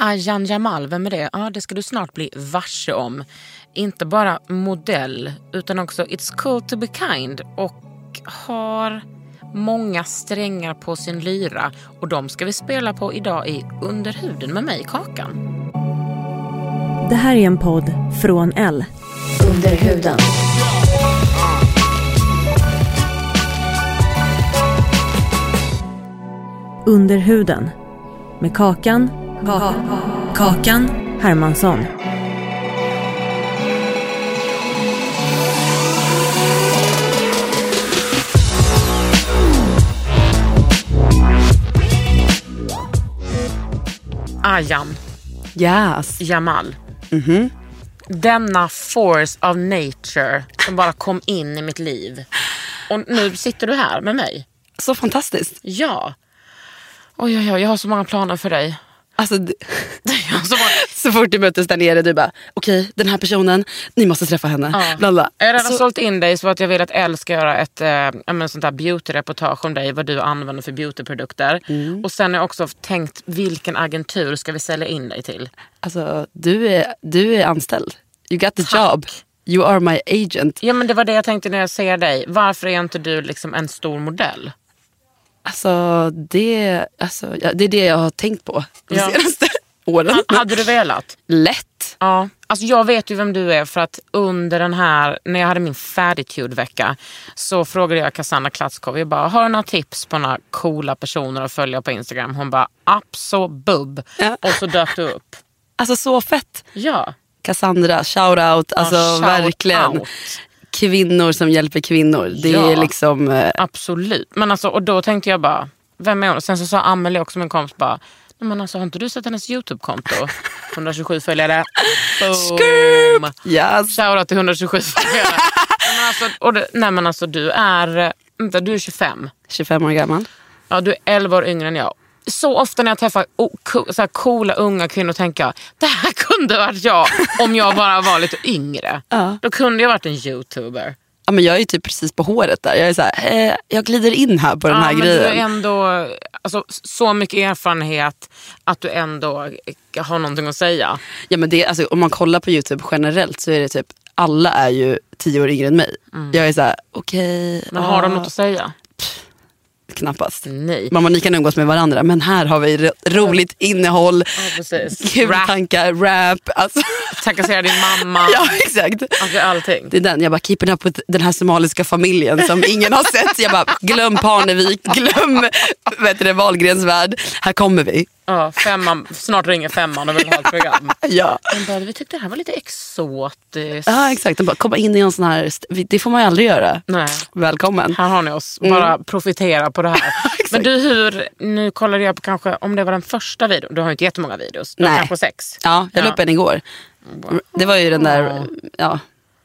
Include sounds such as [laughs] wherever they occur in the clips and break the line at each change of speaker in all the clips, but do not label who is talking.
Ayan Jamal, vem är det? Ja, det ska du snart bli varse om. Inte bara modell, utan också It's cool to be kind och har många strängar på sin lyra. Och de ska vi spela på idag i Underhuden med mig, Kakan.
Det här är en podd från L.
Under huden.
Under huden. Med Kakan. Kakan Hermansson.
Ayan
Yes.
Jamal. Denna force of nature som bara kom in i mitt liv. Och nu sitter du här med mig.
Så fantastiskt.
Ja. Oj, oj, oj, jag har så många planer för dig.
Alltså, [laughs]
så många...
så fort du möttes där nere, du bara okej den här personen, ni måste träffa henne.
Ja.
Bla, bla.
Jag har redan
Så-
sålt in dig så att jag vill att Elle ska göra ett äh, men sånt där beauty-reportage om dig, vad du använder för beautyprodukter.
Mm.
Och sen har jag också tänkt, vilken agentur ska vi sälja in dig till?
Alltså, du är, du är anställd. You got the job. You are my agent.
Ja men det var det jag tänkte när jag ser dig. Varför är inte du liksom en stor modell?
Alltså det, alltså, ja, det är det jag har tänkt på de
Ja.
senaste [laughs] åren.
Ha- Hade du velat?
Lätt.
Ja, alltså jag vet ju vem du är för att under den här, när jag hade min Fatitude-vecka så frågade jag Cassandra Klatskov, jag bara, har du några tips på några coola personer att följa på Instagram? Hon bara, absolut.
Ja.
Och så dök du upp.
Alltså så fett.
Ja,
Cassandra, shout out. Alltså
shout
verkligen.
out.
Kvinnor som hjälper kvinnor. Det
Ja.
är liksom, eh,
absolut. Men alltså, och då tänkte jag bara, vem är hon? Sen så sa Amelie också, min kompis, bara, "Nej, men alltså, har inte du sett hennes YouTube-konto? [laughs] 127 följare. Boom.
yes.
Shoutout till 127 följare. [laughs] Men alltså, och det, nej men alltså du är, vänta, du är 25.
25 år gammal.
Ja, du är 11 år yngre än jag. Så ofta när jag träffar så coola unga kvinnor tänker jag, det här [laughs] kunde varit jag om jag bara var lite yngre.
Ja.
Då kunde jag varit en youtuber.
Ja, men jag är typ precis på håret där. Jag är så här, eh, jag glider in här på den här
men
grejen.
du är ändå alltså, så mycket erfarenhet att du ändå har någonting att säga.
Ja, men det, alltså, om man kollar på YouTube generellt så är det typ alla är ju tio år yngre än mig. Jag är så här, okej.
Mm. Men har de
ja,
något att säga?
Knappast.
Nej.
Mamma ni kan umgås med varandra men här har vi ro- roligt innehåll,
Ja,
kul
Rap,
tankar, rap. Alltså,
trakassera din mamma. [laughs]
ja exakt.
Alltså allting.
Det är den, jag bara keeping up with den här somaliska familjen som ingen har sett. Jag bara glöm Parnevik, glöm vet du, Wahlgrens värld. Här kommer vi.
Ja, femman, snart ringer femman och vill ha ett program. [laughs]
Ja.
De bara, vi tyckte det här var lite exotiskt.
Ja exakt, bara komma in i en sån här, det får man ju aldrig göra.
Nej.
Välkommen.
Här har ni oss, bara profitera på det här. [laughs] Men du, hur, nu kollade jag på kanske om det var den första videon. Du har ju inte jättemånga videos. Du har kanske sex.
Ja, jag la
Ja.
upp en igår. Det var ju den där ja,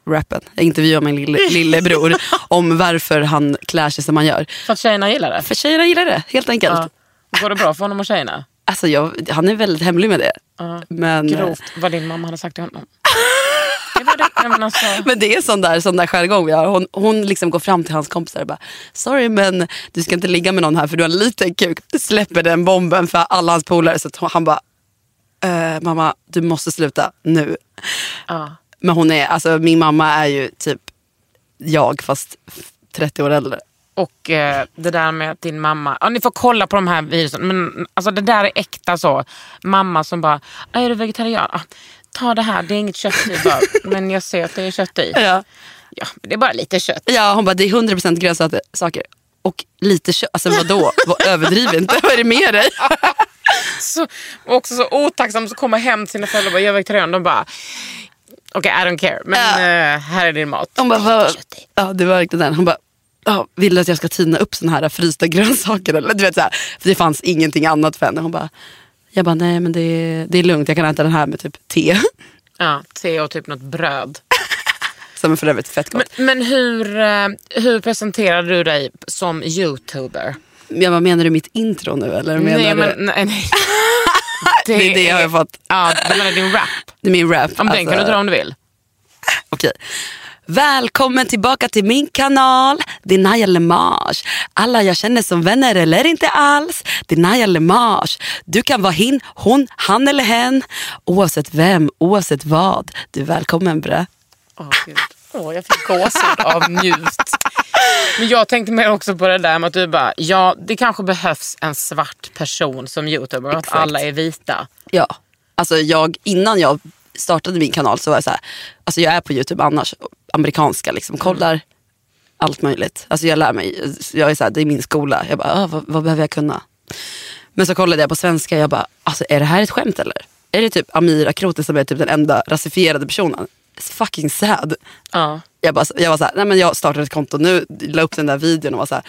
rappen. Jag intervjuade min lille, lillebror [laughs] om varför han klär sig som han gör.
För att tjejerna gillar det.
För tjejerna gillar det, helt enkelt.
Ja. Går det bra för honom och tjejerna?
Alltså jag, han är väldigt hemlig med det.
Ja.
Men,
Grovt vad din mamma hade sagt till honom. Det var det. Nej, men alltså, [laughs]
men det är sån där, sån där jargong vi har. Hon, hon liksom går fram till hans kompisar och bara Sorry men du ska inte ligga med någon här för du har en liten kuk. Släpper den bomben för alla hans polare. Så han bara "Eh, Mamma du måste sluta nu.
ja.
Men hon är, alltså min mamma är ju typ jag fast 30 år äldre.
Och eh, det där med att din mamma, ja, ni får kolla på de här videorna, men alltså det där är äkta så. Mamma som bara, "Ah, är du vegetarian? Ah, ta det här, det är inget kött i bara, [laughs] men jag ser att det är kött i.
Ja.
Ja, det är bara lite kött.
Ja, hon bara, det är 100% grönsaker. Och lite kött. Alltså vadå? Vad- Överdriv inte. Vad är det med dig? [laughs]
Så, också så otacksam så kommer hem till sina föräldrar och bara, jag är vegetarian. De bara, okej I don't care, men eh, här är din mat.
Hon bara. Ja, det var verkligen den. Hon bara, ja, vill du att jag ska tina upp såna här frysta grönsaker? Eller? Du vet, så här, för det fanns ingenting annat för henne. Hon bara, jag bara, nej men det är, det är lugnt. Jag kan äta den här med typ te.
Ja, te och typ något bröd. [laughs]
Som är för övrigt fett gott.
Men, men hur, eh, hur presenterar du dig som youtuber?
Jag bara, menar du mitt intro nu? Eller menar
nej,
du?
men, nej, nej. [laughs]
det är det jag har fått.
Ja, du menar din rap?
Det är min rap.
Om den
Alltså,
kan du dra om du vill.
Okej. Välkommen tillbaka till min kanal, det är Naja Lemage. Alla jag känner som vänner eller inte alls, det är Naja Lemage. Du kan vara hin, hon, han eller hen. Oavsett vem, oavsett vad. Du är välkommen bre.
Åh, Gud. Åh, jag fick gåshud av njut. Men jag tänkte mer också på det där med att du bara, ja det kanske behövs en svart person som youtuber och att
Exakt.
alla är vita.
Ja, alltså jag, innan jag startade min kanal så var jag så här, alltså jag är på YouTube annars, amerikanska liksom, kollar allt möjligt. Alltså jag lär mig, jag är så här, det är min skola. Jag bara, ah, vad, vad behöver jag kunna? Men så kollade jag på svenska jag bara, alltså är det här ett skämt eller? Är det typ Amir Akroti som är typ den enda rasifierade personen? It's fucking sad.
Ja.
Jag, bara, jag var så här, nej men jag startade ett konto nu, la upp den där videon och var så här,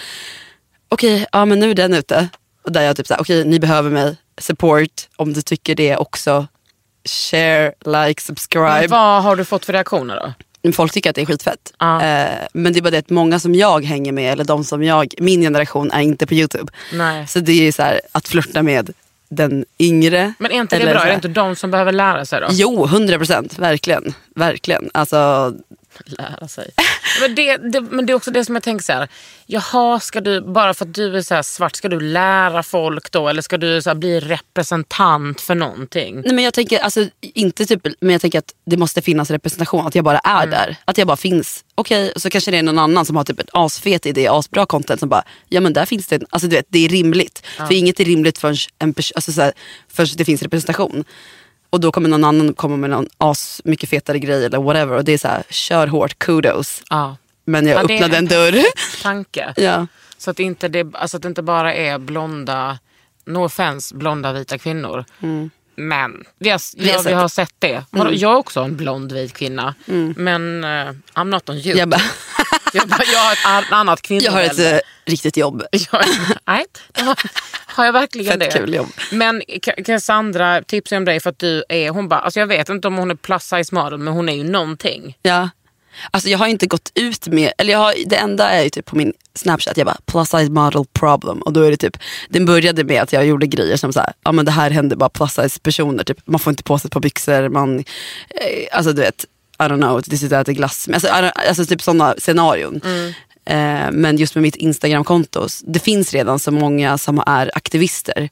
okej, ja men nu är den ute. Och där jag typ så här, okej ni behöver mig, support om du tycker det också. Share, like, subscribe.
Men vad har du fått för reaktioner då?
Folk tycker att det är skitfett.
Ja.
Eh, men det är bara det att många som jag hänger med, eller de som jag, min generation är inte på YouTube.
Nej.
Så det är så här, att flirta med den yngre.
Men är inte det bra? Är det inte de som behöver lära sig då?
Jo, 100 procent. Verkligen. Verkligen. Alltså,
lära sig. [laughs] Men det, det, men det är också det som jag tänker så här. Jaha, ska du, bara för att du är så svart, ska du lära folk då? Eller ska du så bli representant för någonting?
Nej, men jag tänker, alltså, inte typ, men jag tänker att det måste finnas representation, att jag bara är
Mm.
där. Att jag bara finns. Okej, och så kanske det är någon annan som har typ ett asfet idé, asbra content som bara, ja men där finns det, alltså du vet, det är rimligt. För inget är rimligt förrän, en pers- alltså, så här, förrän det finns representation. Och då kommer någon annan komma med någon as mycket fetare grej eller whatever. Och det är så här, kör hårt, kudos.
Ja.
Men jag
Ja,
öppnade en
en
dörr. [laughs]
Tanke.
ja.
Så att, inte det, alltså att det inte bara är blonda, no offense, blonda vita kvinnor. Men vi har,
Mm. har
ja, vi har sett det. Vadå, Jag är också en blond vit kvinna. Men uh, I'm not on you.
Mm. Jag, bara, [laughs]
jag, bara, jag har ett an- annat
jag har ett eh, riktigt jobb. [laughs]
Ja, Nej, det har jag verkligen
Fett
det.
kul jobb.
Men Cassandra tipsade om dig för att du är, hon bara, alltså jag vet inte om hon är plus size model men hon är ju någonting.
Ja. Alltså jag har inte gått ut med, eller jag har, det enda är ju typ på min snapchat, jag bara plus size model problem. Och då är det typ, den började med att jag gjorde grejer som så här, ja men det här händer bara plus size personer. Typ, man får inte på sig ett par byxor, man, eh, alltså du vet, I don't know, det sitter och äter glass. Alltså, alltså typ sådana scenarion. Eh, men just med mitt Instagramkonto, det finns redan så många som är aktivister.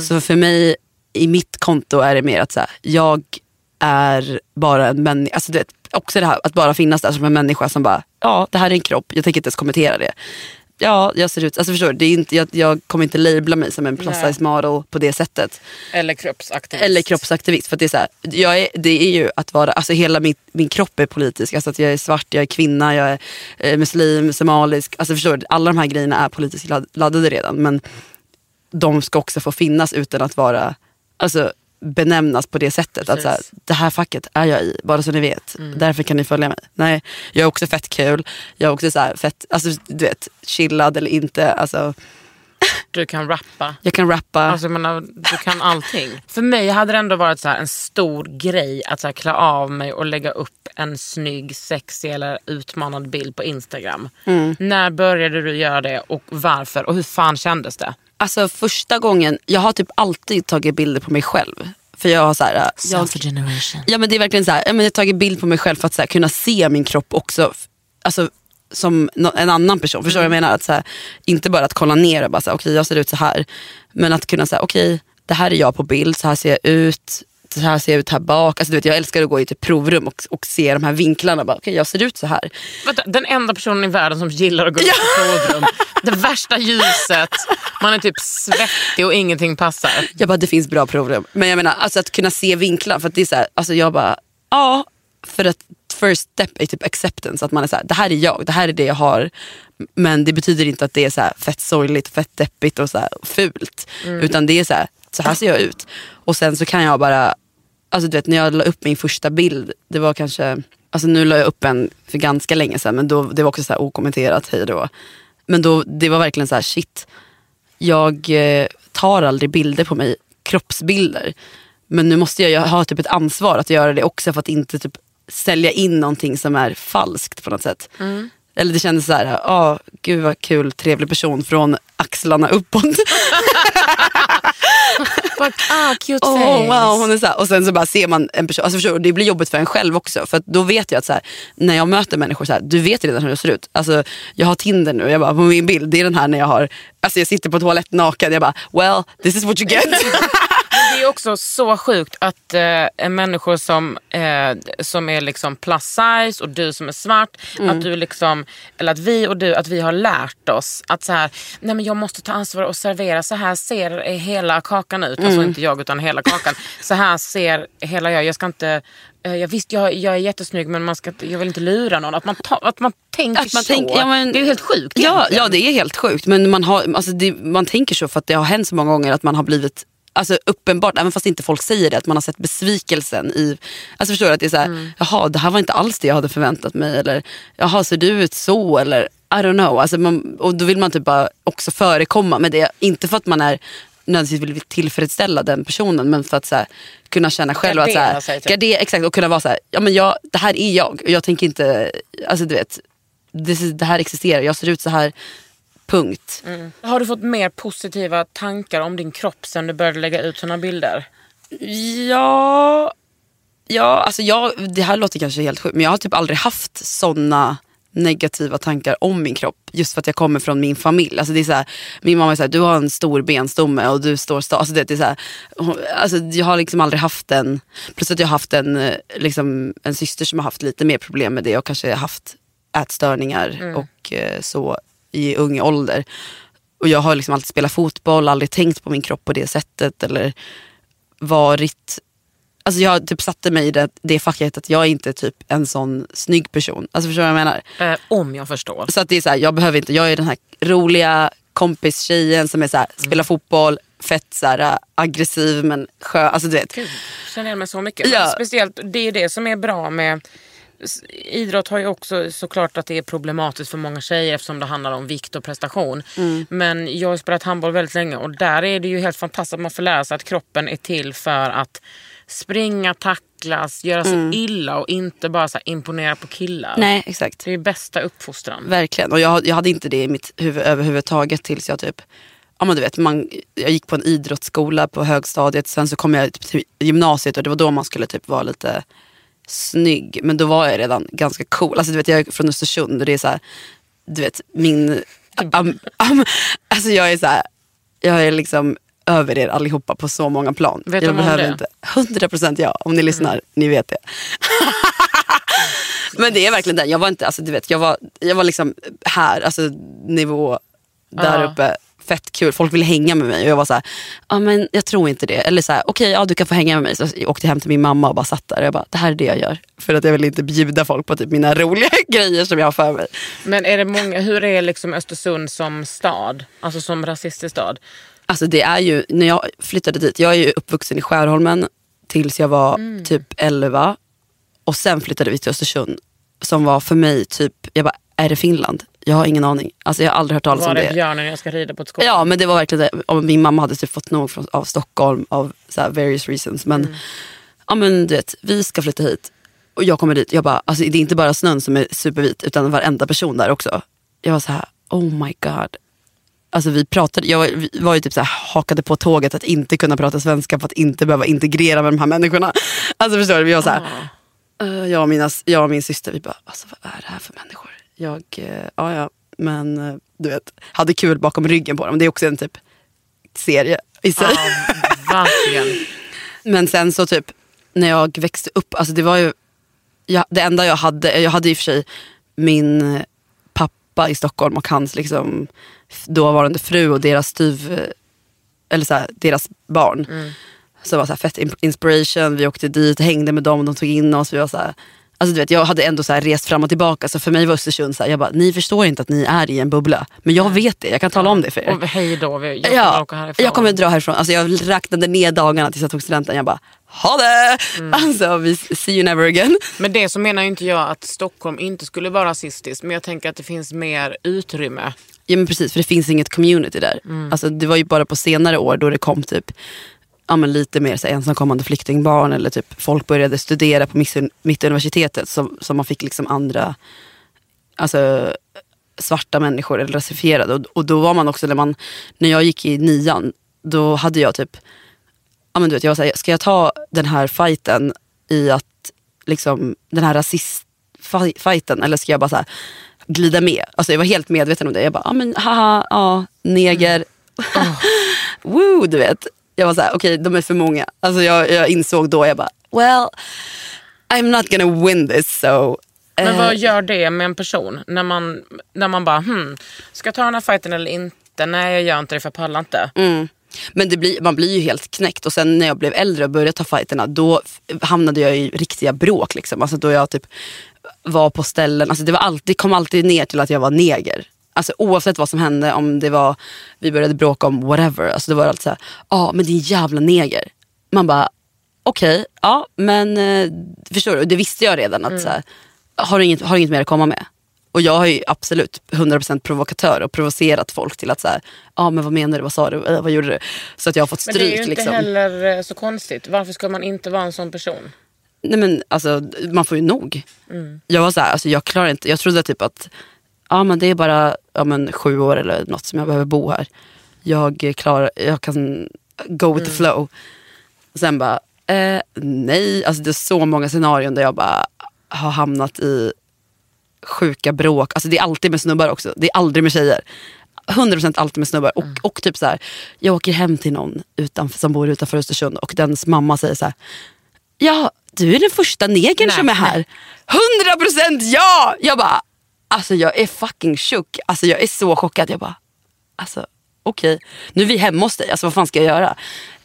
Så för mig, i mitt konto är det mer att så här, jag är bara en människa. Alltså, också det här att bara finnas där som en människa som bara, ja det här är en kropp, jag tänker inte ens kommentera det. Ja, jag ser ut, alltså förstår du, det är inte, jag, jag kommer inte labla mig som en plus size model på det sättet.
Eller kroppsaktivist.
Eller kroppsaktivist. För det, är så här, jag är, det är ju att vara, alltså hela min, min kropp är politisk. Alltså att jag är svart, jag är kvinna, jag är eh, muslim, somalisk. Alltså förstår du, alla de här grejerna är politiskt ladd- laddade redan. Men de ska också få finnas utan att vara, alltså benämnas på det sättet. Att så här, det här facket är jag i, bara så ni vet. Därför kan ni följa mig. Nej, jag är också fett kul. Jag är också så här fett, alltså du vet, chillad eller inte. Alltså, [laughs]
Du kan rappa.
jag kan rappa.
Alltså, jag menar, du kan allting. För mig hade det ändå varit så här en stor grej att så här, klä av mig och lägga upp en snygg, sexig eller utmanande bild på Instagram.
Mm.
När började du göra det och varför? Och hur fan kändes det?
Alltså första gången, jag har typ alltid tagit bilder på mig själv. För jag har så här, jag,
generation.
ja men det är verkligen så här, jag har tagit bild på mig själv för att här, kunna se min kropp också. Alltså, som en annan person. Förstår du vad jag menar? Att, så här, inte bara att kolla ner och bara okej jag ser ut så här. Men att kunna säga okej det här är jag på bild, så här ser jag ut. Så här ser jag ut här bak. Alltså, du vet, jag älskar att gå i typ provrum och, och se de här vinklarna. Bara, okay, jag ser ut så här.
Vänta, den enda personen i världen som gillar att gå ut på provrum. Det värsta ljuset, man är typ svettig och ingenting passar.
Jag bara, det finns bra provrum. Men jag menar, alltså att kunna se vinklar. För det är så här, alltså jag bara, ja. För att first step är typ acceptance. Att man är så här, det här är jag, det här är det jag har. Men det betyder inte att det är så här fett sorgligt, fett deppigt och så fult. Utan det är så här, så här ser jag ut. Och sen så kan jag bara, alltså du vet när jag la upp min första bild, det var kanske, alltså nu la jag upp en för ganska länge sedan men då, det var också så här okommenterat hej då. Men då, det var verkligen så här shit, jag eh, tar aldrig bilder på mig, kroppsbilder. Men nu måste jag ju ha typ ett ansvar att göra det också för att inte typ sälja in någonting som är falskt på något sätt. Eller det kändes så här, ja gud vad kul, trevlig person från axlarna uppåt. [laughs]
But, ah, cute
Oh,
face.
wow, hon är så här. Och sen så bara ser man en person, alltså förstår, det blir jobbigt för en själv också. För då vet jag att så här, när jag möter människor, så här, du vet redan hur jag ser ut. Alltså, jag har Tinder nu, jag bara, på min bild, det är den här när jag har, alltså jag sitter på toalett naken, jag bara, well this is what you get. [laughs]
Det är också så sjukt att eh, människor som, eh, som är liksom plus size och du som är svart,
Mm.
att du liksom, eller att vi och du, att vi har lärt oss att så här, nej men jag måste ta ansvar och servera, så här ser hela kakan ut.
Mm.
Alltså inte jag utan hela kakan. Så här ser hela jag, jag ska inte eh, jag visst, jag, jag är jättesnygg men man ska, jag vill inte lura någon. Att man, ta, att man tänker
Att man
så.
tänker- ja, men-
det är helt sjukt
ja,
egentligen.
ja det är helt sjukt. Men man, har, alltså det, man tänker så för att det har hänt så många gånger att man har blivit Alltså uppenbart, även fast inte folk säger det, att man har sett besvikelsen i... Alltså förstår du? Att det är så här,
Mm.
jaha det här var inte alls det jag hade förväntat mig. Eller jaha ser du ut så? Eller I don't know. Alltså man, och då vill man typ bara också förekomma med det. Inte för att man är nödvändigtvis vill tillfredsställa den personen men för att så här, kunna känna själv att så
Gardera
här,
sig, typ.
gardera, exakt, och kunna vara så här, ja men jag, det här är jag och jag tänker inte, alltså du vet, det, det här existerar, jag ser ut så här, punkt.
Har du fått mer positiva tankar om din kropp sen du började lägga ut såna bilder?
Ja, ja alltså jag, det här låter kanske helt sjukt men jag har typ aldrig haft såna negativa tankar om min kropp. Just för att jag kommer från min familj. Alltså det är så här, min mamma är så här, du har en stor benstomme och du står sta- alltså det, det är så här, hon- alltså Jag har liksom aldrig haft en, plus att jag har haft en, eh, liksom, en syster som har haft lite mer problem med det och kanske haft ätstörningar och eh, så i ung ålder. Och jag har liksom alltid spelat fotboll, aldrig tänkt på min kropp på det sättet eller varit Alltså jag typ satte mig i det, det facket att jag är inte typ en sån snygg person. Alltså förstår du vad jag menar?
Eh, om jag förstår.
Så att det är så här, jag behöver inte, jag är den här roliga kompistjejen som är så här, spelar fotboll, fett så här, aggressiv men skön. Alltså du vet.
Gud, känner igen mig så mycket.
Ja.
Speciellt, det är det som är bra med Idrott har ju också såklart att det är problematiskt för många tjejer eftersom det handlar om vikt och prestation.
Mm.
Men jag har spelat handboll väldigt länge och där är det ju helt fantastiskt att man får lära sig att kroppen är till för att springa, tacklas, göra sig illa och inte bara så imponera på killar.
Mm. Nej exakt.
Det är bästa uppfostran.
Verkligen. Och jag, jag hade inte det i mitt huvud överhuvudtaget tills jag typ Ja, men du vet, man, jag gick på en idrottsskola på högstadiet, sen så kom jag till gymnasiet och det var då man skulle typ vara lite snygg. Men då var jag redan ganska cool. Alltså, du vet, jag är från Östersund och det är så här, du vet, min... am- am- alltså jag är så här, jag är liksom över er allihopa på så många plan.
Vet
jag behöver
det?
inte, 100 procent ja, om ni lyssnar, ni vet det. [laughs] Men det är verkligen det. Jag var inte, alltså du vet, jag var, jag var liksom här, alltså nivå där
Ja.
uppe. Fett kul, folk ville hänga med mig och jag var så här, ja men jag tror inte det. Eller så här, okej ja du kan få hänga med mig. Så jag åkte hem till min mamma och bara satt där och jag bara, det här är det jag gör. För att jag vill inte bjuda folk på typ mina [laughs] roliga grejer som jag har för mig.
Men är det många, hur är liksom Östersund som stad? Alltså som rasistisk stad?
Alltså det är ju, när jag flyttade dit, jag är ju uppvuxen i Skärholmen tills jag var typ 11. Och sen flyttade vi till Östersund. Som var för mig typ, jag bara, är det Finland? Jag har ingen aning. Alltså jag har aldrig hört talas
Var
om
är
det.
björnen jag ska rida på ett skåp?
Ja men det var verkligen det. Min mamma hade typ fått nog från, av Stockholm av så här various reasons. Men, ja, men du vet, vi ska flytta hit. Och jag kommer dit, jag bara, alltså, det är inte bara snön som är supervit utan varenda person där också. Jag var så här, oh my god. Alltså vi pratade, jag var, var ju typ så här, hakade på tåget att inte kunna prata svenska för att inte behöva integrera med de här människorna. Alltså förstår du, vi var så här, eh, jag, och mina, jag och min syster, vi bara, alltså vad är det här för människor? Jag, eh, ja ja, men eh, du vet, hade kul bakom ryggen på dem. Det är också en typ serie i sig.
Ja. [laughs]
Men sen så typ när jag växte upp, alltså det var ju, jag, det enda jag hade, jag hade i och för sig min pappa i Stockholm och hans liksom, dåvarande fru och deras styv, eller så här, deras barn. Så det var så här fett in- inspiration, vi åkte dit, hängde med dem, de tog in oss. Vi var så här, alltså du vet, jag hade ändå så här rest fram och tillbaka så för mig var Östersund så här, jag bara, ni förstår inte att ni är i en bubbla. Men jag vet det, jag kan tala om det för er.
Och hej då, vi- jag kommer
Ja, jag kommer dra härifrån. Alltså jag räknade ner dagarna tills jag tog studenten. Jag bara, ha det!
Mm.
Alltså, vi see you never again.
Men det så menar inte jag att Stockholm inte skulle vara rasistiskt. Men jag tänker att det finns mer utrymme.
Ja men precis, för det finns inget community där.
Mm.
Alltså, det var ju bara på senare år då det kom typ ja, men lite mer så här, ensamkommande flyktingbarn eller typ folk började studera på Mitt- Mittuniversitetet som, som man fick liksom andra alltså, svarta människor eller rasifierade. Och, och då var man också, när, man, när jag gick i nian, då hade jag typ, ja men du vet, jag var så här, ska jag ta den här fighten i att, liksom, den här rasist-fighten eller ska jag bara så här, glida med? Alltså jag var helt medveten om det. Jag bara, ja men haha, ja, neger. [laughs] Woo, du vet. Jag var så här, okej de är för många. Alltså jag, jag insåg då, jag bara, well, I'm not gonna win this so.
Men
eh,
vad gör det med en person? När man, när man bara, hmm, ska jag ta den här fighten eller inte? Nej, jag gör inte det för jag pallar inte.
Mm. Men det blir, man blir ju helt knäckt och sen när jag blev äldre och började ta fighterna då hamnade jag i riktiga bråk. Liksom. Alltså då jag typ var på ställen, alltså det var alltid, kom alltid ner till att jag var neger. Alltså oavsett vad som hände, om det var, vi började bråka om whatever. Alltså det var alltid såhär, ja ah, men din jävla neger. Man bara, okej, ja men eh, förstår du, det visste jag redan att så här, har, du inget, har du inget mer att komma med? Och jag har ju absolut 100% provokatör och provocerat folk till att så ja men vad menar du, vad sa du, Eh, vad gjorde du? Så att jag har fått
Men
stryk.
det är ju inte
liksom.
heller eh, så konstigt. Varför ska man inte vara en sån person?
Nej men alltså man får ju nog. Jag var så här, alltså, jag klarar inte, jag trodde typ att ja, men det är bara ja, men, sju år eller något som jag behöver bo här. Jag klarar, jag kan go with the flow. Och sen bara, eh, nej, alltså det är så många scenarion där jag bara har hamnat i sjuka bråk. Alltså det är alltid med snubbar också, det är aldrig med tjejer. 100% alltid med snubbar. Och, och typ så här, jag åker hem till någon utanför, som bor utanför Östersund och dens mamma säger så här, ja du är den första negern som är här. 100% ja! Jag bara, alltså jag är fucking chock. Alltså jag är så chockad. Jag bara, alltså okej, nu är vi hemma hos dig, alltså vad fan ska jag göra?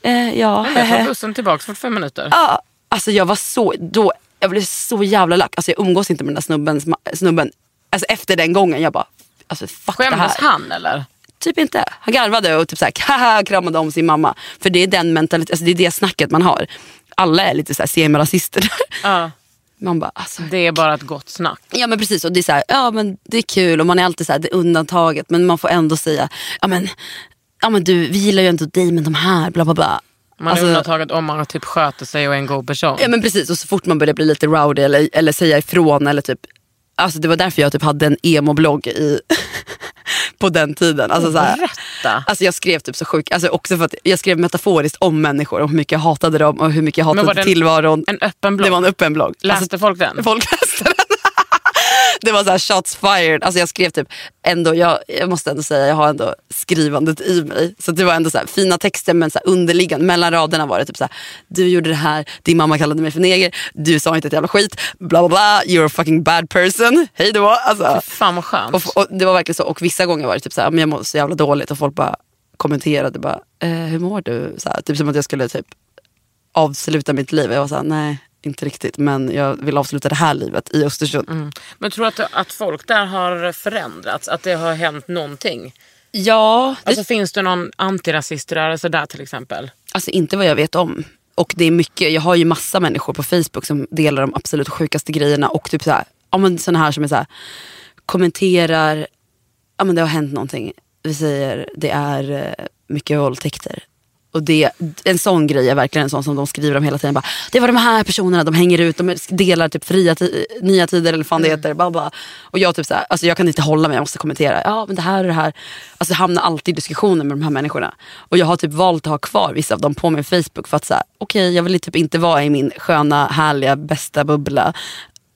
Eh, ja,
Jag tar [laughs] bussen tillbaka 45 minuter.
Ja, alltså jag var så, då, jag blev så jävla lack. Alltså jag umgås inte med den där snubben, snubben. Alltså efter den gången, jag bara, alltså fuck det här.
Skämdes han eller?
Typ inte. Han garvade och typ såhär, [laughs] haha, kramade om sin mamma. För det är den mentaliteten, alltså det är det snacket man har. Alla är lite såhär semirasister.
Ja. [laughs]
Man bara, alltså.
Det är bara ett gott snack.
Ja men precis och det är så här, ja men det är kul och man är alltid så här, det är undantaget men man får ändå säga, ja men, ja men du vi gillar ju ändå dig men de här bla bla bla.
Man
Alltså-
är undantaget om man typ sköter sig och är en god person.
Ja men precis och så fort man börjar bli lite rowdy eller, eller säga ifrån eller typ Alltså det var därför jag typ hade en emo-blogg i, [laughs] på den tiden. Alltså, så här,
Berätta.
alltså jag skrev typ så sjukt, alltså också för att jag skrev metaforiskt om människor och hur mycket jag hatade dem och hur mycket jag
Men var
hatade
det en-
tillvaron.
En öppen blogg.
Det var en öppen blogg.
Läste
Alltså,
folk den?
Folk läste. Det var så här shots fired. Alltså jag skrev typ, ändå, jag, jag måste ändå säga jag har ändå skrivandet i mig. Så det var ändå så här, fina texter men så underliggande, mellan raderna var det typ så här, du gjorde det här, din mamma kallade mig för neger, du sa inte ett jävla skit, bla bla bla, you're a fucking bad person, hej då. Alltså,
Fan vad skönt.
och, och det var verkligen så, och vissa gånger var det typ så här, men jag mår så jävla dåligt och folk bara kommenterade bara, eh, hur mår du? Så här, typ som att jag skulle typ avsluta mitt liv. Jag var såhär, nej inte riktigt men jag vill avsluta det här livet i Östersund.
Men tror du att, att folk där har förändrats? Att det har hänt någonting?
Ja, det,
Alltså finns det någon antirasiströrelse där till exempel?
alltså inte vad jag vet om. Och det är mycket, jag har ju massa människor på Facebook som delar de absolut sjukaste grejerna och typ såhär, ja men såna här som är såhär, kommenterar, ja men det har hänt någonting. Vi säger det är eh, mycket våldtäkter. Och det, en sån grej är verkligen en sån som de skriver om hela tiden. Bara, det var de här personerna, de hänger ut, de delar typ fria nya tider eller fan det heter. Bla bla. Och jag, typ så här, alltså jag kan inte hålla mig, jag måste kommentera. Ja men det här och det här. Alltså jag hamnar alltid i diskussioner med de här människorna. Och jag har typ valt att ha kvar vissa av dem på min Facebook för att okej jag vill typ inte vara i min sköna, härliga, bästa bubbla.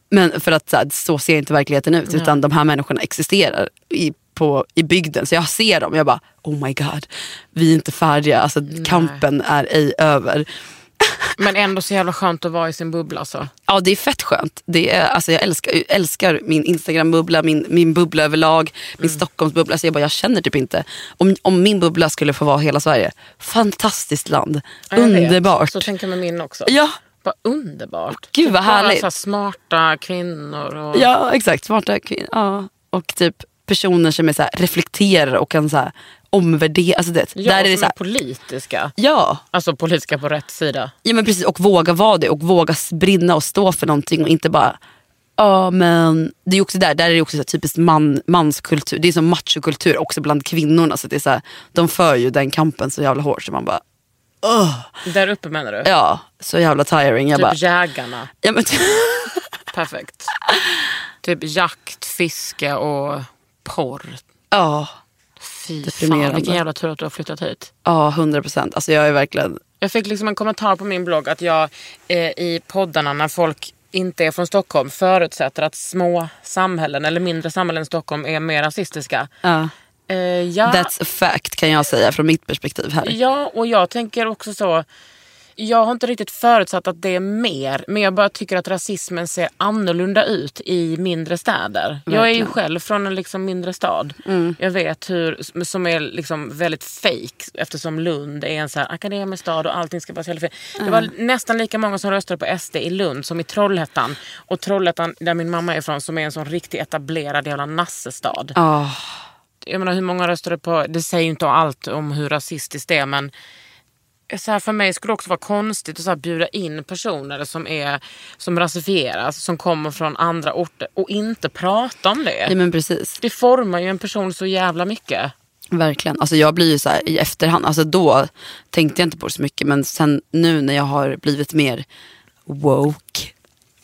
Men för att så, här, så ser inte verkligheten ut. Utan de här människorna existerar i, på, i bygden. Så jag ser dem jag bara, oh my god. Vi är inte färdiga. Alltså, kampen är ej över. [laughs]
Men ändå så jävla skönt att vara i sin bubbla. alltså. Så.
Ja, det är fett skönt. Det är, alltså, jag älskar, älskar min Instagram-bubbla, min, min bubbla överlag, min
Mm.
Stockholmsbubbla. Alltså, jag, bara, jag känner typ inte. Om, om min bubbla skulle få vara hela Sverige, fantastiskt land.
Ja, jag vet.
Underbart.
Så tänker med min också.
Ja,
Vad underbart.
Gud, vad
Typ bara
härligt.
Så här smarta kvinnor. Och...
ja, exakt. Smarta kvinnor. Ja. Och typ personer som är så här, reflekterar och kan så här, omvärdera. Alltså, det,
Ja,
där är det så här,
är politiska.
ja,
Alltså politiska på rätt sida.
Ja men precis och våga vara det och våga brinna och stå för någonting och inte bara Ja men det är också där, där är det också så typiskt man, manskultur. Det är som machokultur också bland kvinnorna. Så det är så här, de för ju den kampen så jävla hårt så man bara
Där uppe menar du?
ja så jävla tiring. Jag
typ
bara,
jägarna.
ja, men, [laughs]
Perfekt. typ jakt, fiske och porr.
ja,
Fy fan vilken jävla tur att du har flyttat hit.
ja 100 procent. Alltså jag är verkligen,
Jag fick liksom en kommentar på min blogg att jag eh, i poddarna när folk inte är från Stockholm förutsätter att små samhällen eller mindre samhällen i Stockholm är mer rasistiska.
ja,
Eh, ja,
that's a fact kan jag säga från mitt perspektiv här.
ja, och jag tänker också så. Jag har inte riktigt förutsatt att det är mer, men jag bara tycker att rasismen ser annorlunda ut i mindre städer. Jag är ju
Verkligen.
själv från en liksom mindre stad. Jag vet hur, som är liksom väldigt fake eftersom Lund är en så här akademisk stad och allting ska vara så jävla fint. Det var nästan lika många som röstade på SD i Lund som i Trollhättan. Och Trollhättan, där min mamma är ifrån, som är en sån riktigt etablerad jävla nassestad
Ja,
jag menar hur många röstade på, det säger inte allt om hur rasistiskt det är men så här, för mig skulle det också vara konstigt att så här, bjuda in personer som, är, som rasifieras, som kommer från andra orter och inte prata om det.
ja men precis.
Det formar ju en person så jävla mycket.
Verkligen. Alltså jag blir ju så här i efterhand, alltså då tänkte jag inte på det så mycket men sen nu när jag har blivit mer woke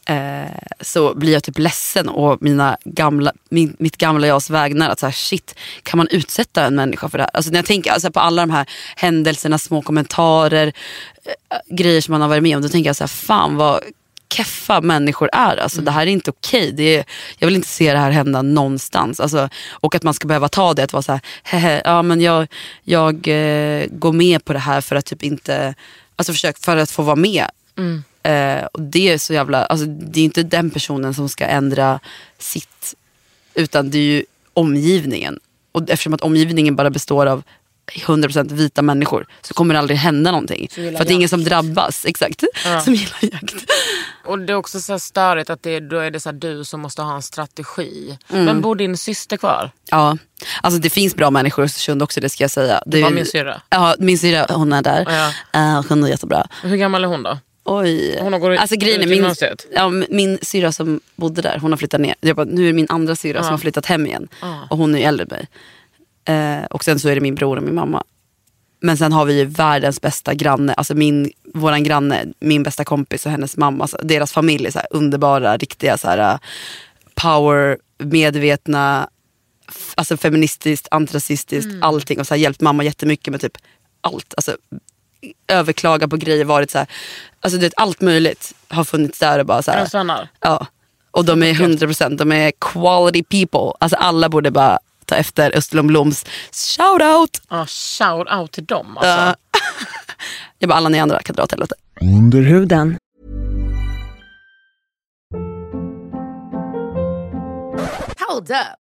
eh, så blir jag typ ledsen och mina gamla, min, mitt gamla jags vägnar att så här, shit, kan man utsätta en människa för det här? Alltså när jag tänker alltså, på alla de här händelserna, små kommentarer, eh, grejer som man har varit med om, då tänker jag så här, fan vad keffa människor är. Alltså, Det här är inte okej. Är, jag vill inte se det här hända någonstans. Alltså, och att man ska behöva ta det att vara så här, hehe, ja men jag, jag eh, går med på det här för att typ inte, alltså försök för att få vara med. Eh, och det är så jävla, alltså, det är inte den personen som ska ändra sitt, utan det är ju omgivningen. Och eftersom att omgivningen bara består av 100% vita människor så kommer det aldrig hända någonting. För att det är ingen som drabbas. Exakt. Som gillar jakt.
Och det är också så här störigt att det, då är det så här, du som måste ha en strategi.
Mm.
Men bor din syster kvar?
Ja, alltså det finns bra människor i Östersund också det ska jag säga. Det
var min syrra.
Ja, min syrra hon är där.
Ja.
Eh, hon är jättebra.
Hur gammal är hon då?
Oj.
Hon har gått
alltså, grejen är, min, ja, min- syrra som bodde där, hon har flyttat ner. Jag bara, nu är det min andra syrra som har flyttat hem igen. Och hon är ju äldre än mig. Eh, och sen så är det min bror och min mamma. Men sen har vi ju världens bästa granne, alltså min, våran granne, min bästa kompis och hennes mamma, så deras familj är så här underbara, riktiga så här, uh, power, medvetna, alltså feministiskt, antirasistiskt, allting. Och så här, hjälpt mamma jättemycket med typ allt. Alltså, överklaga på grejer, varit så här, alltså det, allt möjligt har funnits där och bara så
Är
här,
de svennar?
Ja. Och de är 100%, de är quality people. Alltså alla borde bara ta efter Österlund Bloms shout out.
Ja, shout out till dem alltså.
Ja. [laughs] Jag bara, alla ni andra kan dra åt helvete.
Under huden.
Hold up.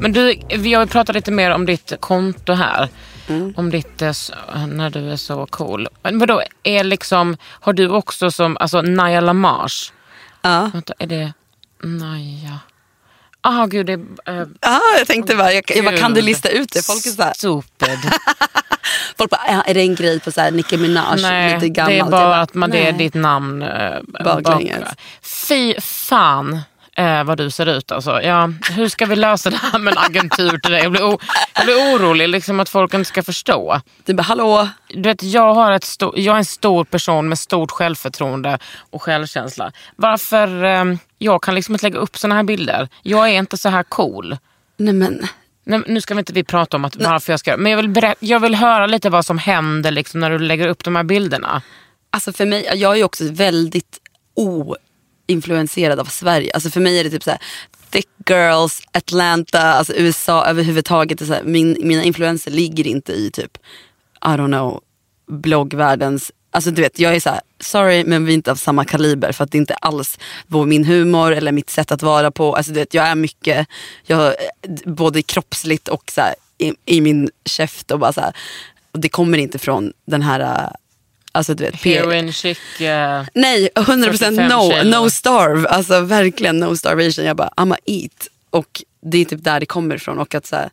Men du, vi har ju pratat lite mer om ditt konto här. Om ditt, eh, när du är så cool. Men vadå, är liksom, har du också som, alltså Naya Lamage.
Ja.
Vänta, är det Naya? Ah gud, det är... Uh,
Ah, jag tänkte bara, jag, jag bara, kan du lista ut det? Folk är så här,
Stupid. [laughs]
folk bara, "Ja, är det en grej på så här Nicki Minaj?
Nej,
lite gammalt?
det är
Jag
bara att man, det är ditt namn eh,
Baklänges.
bak- Fy fan eh, vad du ser ut alltså. Ja, hur ska vi lösa det här med en agentur till dig? Jag blir, o- jag blir orolig liksom att folk inte ska förstå.
Du bara, hallå?
Du vet, jag, har ett sto- jag är en stor person med stort självförtroende och självkänsla. Varför eh, jag kan liksom inte lägga upp såna här bilder? Jag är inte så här cool.
Nej men,
Nej, nu ska vi inte vi prata om att varför jag ska Men jag vill, berä- jag vill höra lite vad som händer liksom, när du lägger upp de här bilderna.
alltså för mig, jag är också väldigt influenserad av Sverige. Alltså för mig är det typ så här, thick girls, Atlanta, alltså USA överhuvudtaget. Är Så här, min, mina influenser ligger inte i typ, I don't know, bloggvärldens Alltså du vet, jag är så här, sorry men vi är inte av samma kaliber för att det är inte alls vår, min humor eller mitt sätt att vara på. Alltså du vet, jag är mycket, jag, både kroppsligt och så här, i, i min käft och bara så här, och det kommer inte från den här, alltså du vet,
Heroin chic. eh,
Nej, 100%
45
no, no starve. Alltså verkligen no starvation. Jag bara, I'ma eat. Och det är typ där det kommer ifrån. Och att så här,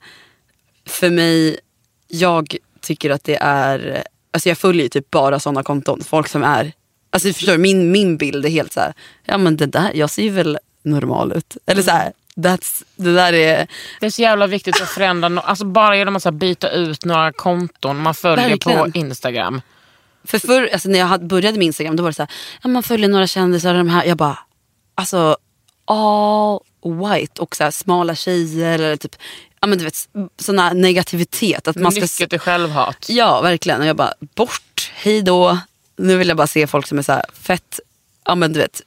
för mig, jag tycker att det är, alltså jag följer typ bara sådana konton. Folk som är, alltså förstår du, min, min bild är helt så här, ja men det där, jag ser ju väl normal ut. Eller så här, that's, det där är,
Det är så jävla viktigt att förändra. no- Alltså bara genom att byta ut några konton man följer
Verkligen.
på Instagram.
För förr, alltså när jag började med Instagram då var det så här, ja, man följer några kändisar och de här. Jag bara, alltså all white och så här, smala tjejer eller typ, ja men du vet sån negativitet. Att man ska,
Mycket till självhat.
ja verkligen. Och jag bara, bort, hej då. Nu vill jag bara se folk som är så här fett, ja men du vet.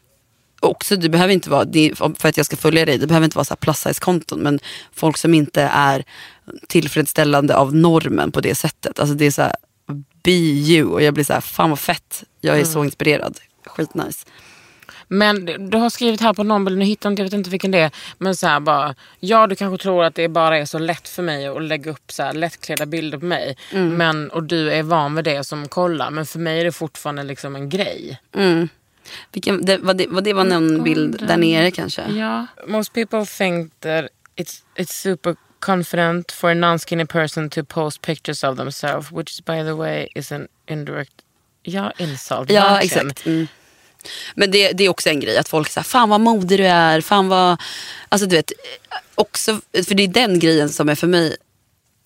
Också, det behöver inte vara, för att jag ska följa dig, det behöver inte vara så här plus size konton. Men folk som inte är tillfredsställande av normen på det sättet. Alltså det är så här, be you. Och jag blir så här, fan vad fett. Jag är så inspirerad. Skitnice.
Men du- har skrivit här på någon bild, nu hittar jag inte, jag vet inte vilken det är. Men så här bara, ja du kanske tror att det bara är så lätt för mig att lägga upp så här lättklädda bilder på mig. Men, och du är van vid det som kollar. Men för mig är det fortfarande liksom en grej.
Vilken, det, var, det, var det var någon bild där nere kanske?
Ja. Most people think that it's, it's super confident for a non-skinny person to post pictures of themselves. Which by the way is an indirect, ja insult.
Ja
verkligen.
exakt. Mm. Men det, det är också en grej att folk säger fan vad modig du är. Fan vad... Alltså du vet, också, för det är den grejen som är för mig,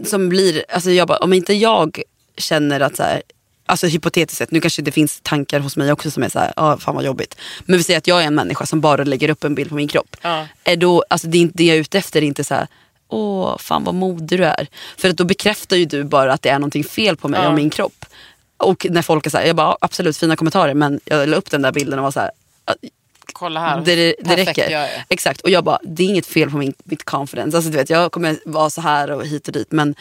som blir, alltså jag bara, om inte jag känner att så här, Alltså hypotetiskt sett, nu kanske det finns tankar hos mig också som är så här, ah, fan vad jobbigt. Men vi säger att jag är en människa som bara lägger upp en bild på min kropp.
Ja.
Är då, alltså det, är inte, det jag är ute efter är inte så här, åh fan vad modig du är. För att då bekräftar ju du bara att det är någonting fel på mig
Ja.
och min kropp. Och när folk är så här, jag bara "Ja, absolut fina kommentarer men jag la upp den där bilden och var så här, "Ah,
Kolla här.
det, det
Perfekt
räcker.
jag är.
Exakt och jag bara, det är inget fel på min, mitt confidence. Alltså, du vet, jag kommer vara så här och hit och dit men,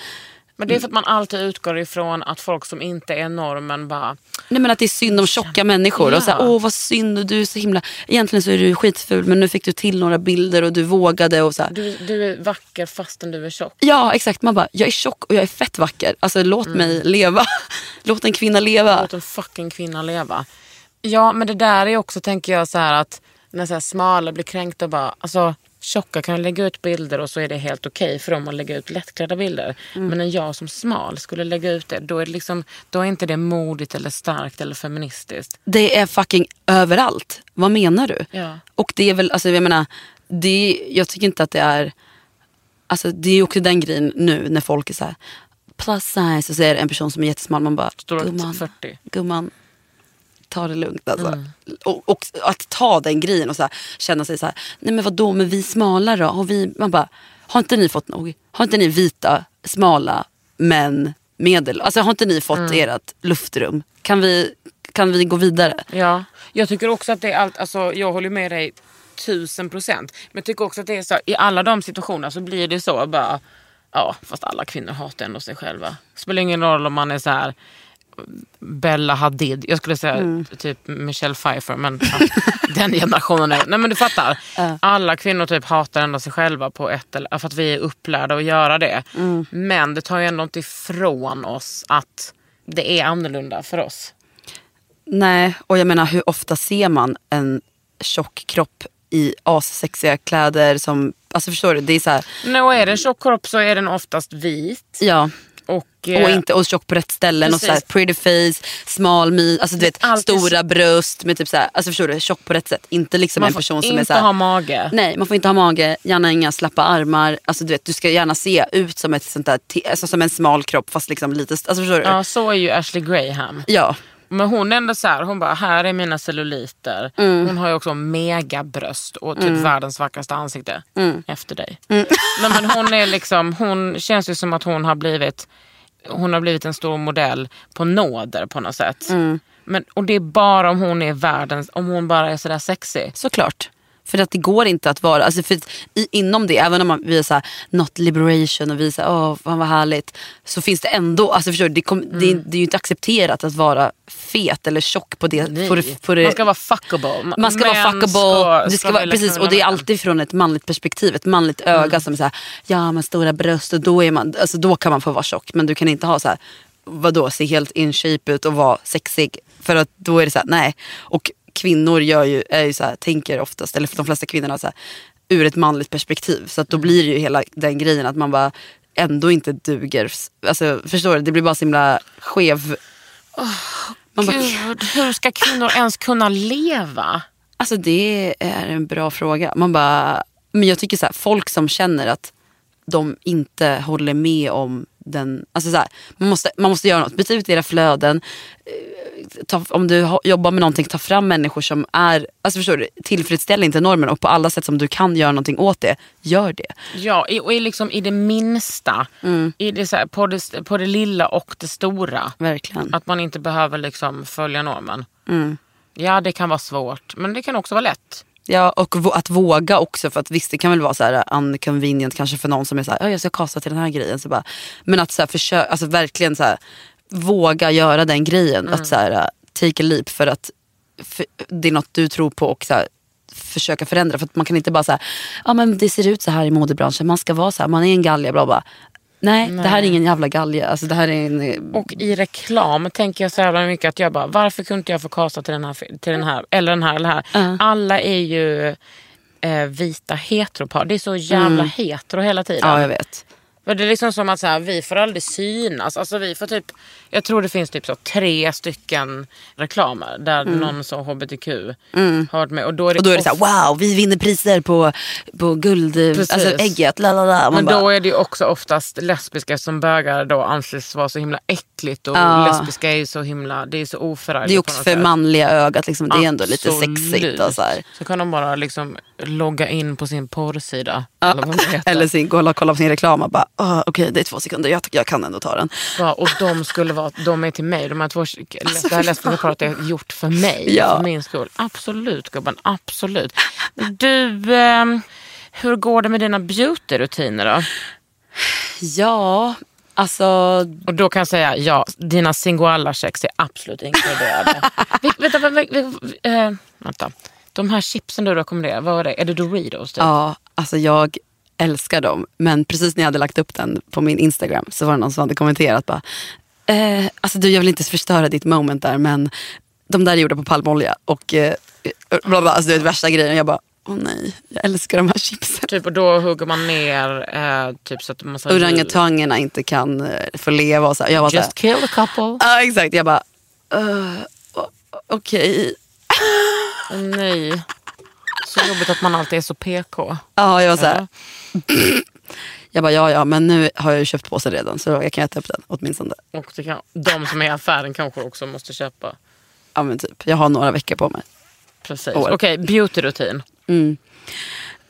Men det är för att man alltid utgår ifrån att folk som inte är normen bara...
nej, men att det är synd om tjocka människor. Och så här,
Ja.
åh vad synd och du är så himla, egentligen så är du skitful men nu fick du till några bilder och du vågade och så här.
Du, du är vacker fastän du är tjock.
Ja exakt, man bara, jag är tjock och jag är fett vacker. Alltså låt mig leva. [laughs] låt en kvinna leva.
Låt en fucking kvinna leva. Ja, men det där är också, tänker jag, så här att när så här smala blir kränkta och bara... Alltså, tjocka kan lägga ut bilder och så är det helt okej för dem att lägga ut lättklädda bilder.
Mm.
Men när jag som smal skulle lägga ut det, då är, det liksom, då är inte det modigt eller starkt eller feministiskt.
Det är fucking överallt. Vad menar du?
Ja.
Och det är väl, alltså jag menar, det, jag tycker inte att det är, alltså det är också den grejen nu när folk är så här plus size och så är det en person som är jättesmal. Man bara, gumman,
40.
gumman, ta det lugnt alltså. Och, och att ta den grejen och så här, känna sig så här, nej men vadå, men vi smala då? Har vi, man bara, har inte ni fått nog? Har inte ni vita, smala män, medel? Alltså har inte ni fått ert luftrum? Kan vi, kan vi gå vidare?
Ja, jag tycker också att det är allt, alltså jag håller med dig tusen procent. Men jag tycker också att det är så, i alla de situationerna så blir det så bara, ja fast alla kvinnor hatar ändå sig själva. Spelar ingen roll om man är så här Bella Hadid. Jag skulle säga
Mm.
typ Michelle Pfeiffer, men ja, [laughs] den generationen är... Nej men du fattar. Alla kvinnor typ hatar ändå sig själva på ett eller för att vi är upplärda att göra det.
Mm.
Men det tar ju ändå inte ifrån oss att det är annorlunda för oss.
Nej, och jag menar hur ofta ser man en tjock kropp i assexiga kläder som, alltså förstår du? Det är så här,
Nej, och är det en tjock kropp så är den oftast vit.
ja.
Och,
Och,
eh,
inte, och tjock på rätt ställen och så pretty face, smal mi, alltså du vet
Alltid-
stora bröst med typ så alltså förstår du, tjock på rätt sätt. Inte liksom
man
en
får
person som
inte
är så här,
ha mage.
Nej, man får inte ha mage, gärna inga slappa armar. Alltså du vet, du ska gärna se ut som ett sånt där, alltså som en smal kropp fast liksom lite, alltså förstår du?
Ja, så är ju Ashley Graham.
Ja.
Men hon är ändå så här, hon bara, här är mina celluliter.
Mm.
Hon har ju också megabröst och typ världens vackraste ansikte. Efter dig. [laughs] Nej, men hon är liksom, hon känns ju som att hon har blivit, hon har blivit en stor modell på nåder på något sätt.
Mm.
Men, och det är bara om hon är världens, om hon bara är sådär sexig.
Såklart. För att det går inte att vara, alltså för att i, inom det, även om man, vi är såhär not liberation och vi är såhär, åh fan vad härligt. Så finns det ändå, alltså förstår du, det, kom, det, är- det är ju inte accepterat att vara fet eller tjock på det. På det, på det
Man ska vara fuckable.
man ska vara fuckable.
ska-
det ska vara, precis, och det är alltid från ett manligt perspektiv. Ett manligt öga
Mm.
som är såhär, ja men stora bröst och då, är man, alltså, då kan man få vara tjock. Men du kan inte ha så här, vadå, se helt in shape ut och vara sexig. För att då är det så här, nej. Och kvinnor gör ju, är ju så här, tänker oftast, eller de flesta kvinnorna, så här, ur ett manligt perspektiv. Så att
Mm.
då blir det ju hela den grejen att man bara ändå inte duger. Alltså, förstår du? Det blir bara så himla skev. man bara,
Gud, hur ska kvinnor ens kunna leva?
Alltså det är en bra fråga. Man bara, men jag tycker så här, folk som känner att de inte håller med om den, alltså så här, man, måste, man måste göra något, byta ut era flöden. Eh, Ta, om du ha- jobbar med någonting, ta fram människor som är, alltså förstår du, tillfredsställer inte normen och på alla sätt som du kan göra någonting åt det, gör det.
Ja, i, och i, liksom, i det minsta.
Mm.
I det, så här, på, det, på det lilla och det stora.
Verkligen.
Att man inte behöver liksom, följa normen.
Mm.
Ja, det kan vara svårt. Men det kan också vara lätt.
Ja och att våga också för att visst det kan väl vara så här unconvenient kanske för någon som är så här, "Ja, jag ska kasta till den här grejen. Så bara, men att så här, försöka, alltså verkligen så här, våga göra den grejen. Att så här, take a leap för att för, det är något du tror på och så här, försöka förändra. För att man kan inte bara säga, ja men det ser ut så här i modebranschen, man ska vara så här, man är en galge, bla bla. Nej, det här är ingen jävla galge. Alltså, det här är en,
Och i reklam tänker jag så jävla mycket att jag bara, varför kunde inte jag få kasta till den här, till den här eller den här eller här. Alla är ju eh, vita heteropar. Det är så jävla hetero hela tiden.
ja jag vet.
För det är liksom som att så här, vi får aldrig synas. Alltså vi får typ, jag tror det finns typ så tre stycken reklamer där någon så hbtq har varit med. Och då är det,
Och då är det så här, wow vi vinner priser på, på guld,
Precis.
alltså ägget. Man
Men
bara,
då är det ju också oftast lesbiska som bögar då anses vara så himla äckligt och
Ja.
lesbiska är ju så himla, det är så oförargligt.
det är också för
sätt.
manliga ögat, liksom, det är ändå lite sexigt. Och så här.
Så kan de bara liksom logga in på sin porrsida. Eller det heter.
Eller sin, kolla, kolla på sin reklam och bara, oh, okej det är två sekunder, jag, jag kan ändå ta den.
Ja, och de skulle vara, de är till mig. De här två, det här lesbiska paret är gjort för mig.
Ja.
För min skull. Absolut gubben, absolut. Du, ehm, hur går det med dina beauty-rutiner då?
Ja, alltså
Och då kan jag säga ja, dina singoalla-kex är absolut inkluderade. [laughs] vi, vänta, vänta, vänta, eh, vänta. De här chipsen du rekommenderar, vad var det? Är det Doritos? Typ?
Ja, alltså jag älskar dem. Men precis när jag hade lagt upp den på min Instagram så var det någon som hade kommenterat bara, eh, alltså du jag vill inte förstöra ditt moment där men de där är gjorda på palmolja och eh, bla bla, alltså det är värsta grejen. Och jag bara, åh nej, jag älskar de här chipsen.
Typ, och då hugger man ner eh, typ så att massa
Orangutangerna inte kan eh, få leva och så. Jag så här,
Just kill a couple.
Ja exakt, jag bara, uh, okej.
Åh, [laughs] nej. Så jobbigt att man alltid är så PK.
Ja, jag var så här. Jag bara, ja ja, men nu har jag ju köpt påsen redan så jag kan äta upp den åtminstone.
Och det kan, de som är i affären kanske också måste köpa.
Ja men typ, jag har några veckor på mig.
Precis. Okej, beautyrutin.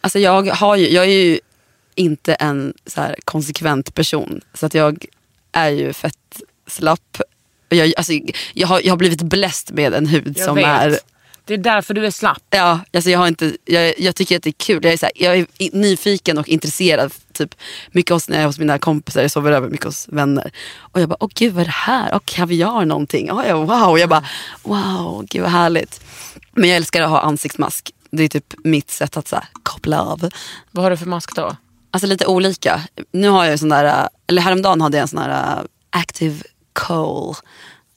Alltså jag, har ju, jag är ju inte en så här konsekvent person. Så att jag är ju fett slapp. Jag, alltså, jag, har, jag har blivit bläst med en hud
Jag
som
vet.
är
Det är därför du är slapp.
Ja, alltså jag, har inte, jag, jag tycker att det är kul. Jag är, så här, jag är nyfiken och intresserad. Typ, mycket hos, när jag är hos mina kompisar, jag sover över mycket hos vänner. Och jag bara, åh gud vad är det här? Och kaviar någonting. Oh, ja, wow. Jag bara, wow, gud vad härligt. Men jag älskar att ha ansiktsmask. Det är typ mitt sätt att så här, koppla av.
Vad har du för mask då?
Alltså lite olika. Nu har jag sån där, eller häromdagen hade jag en sån här uh, active coal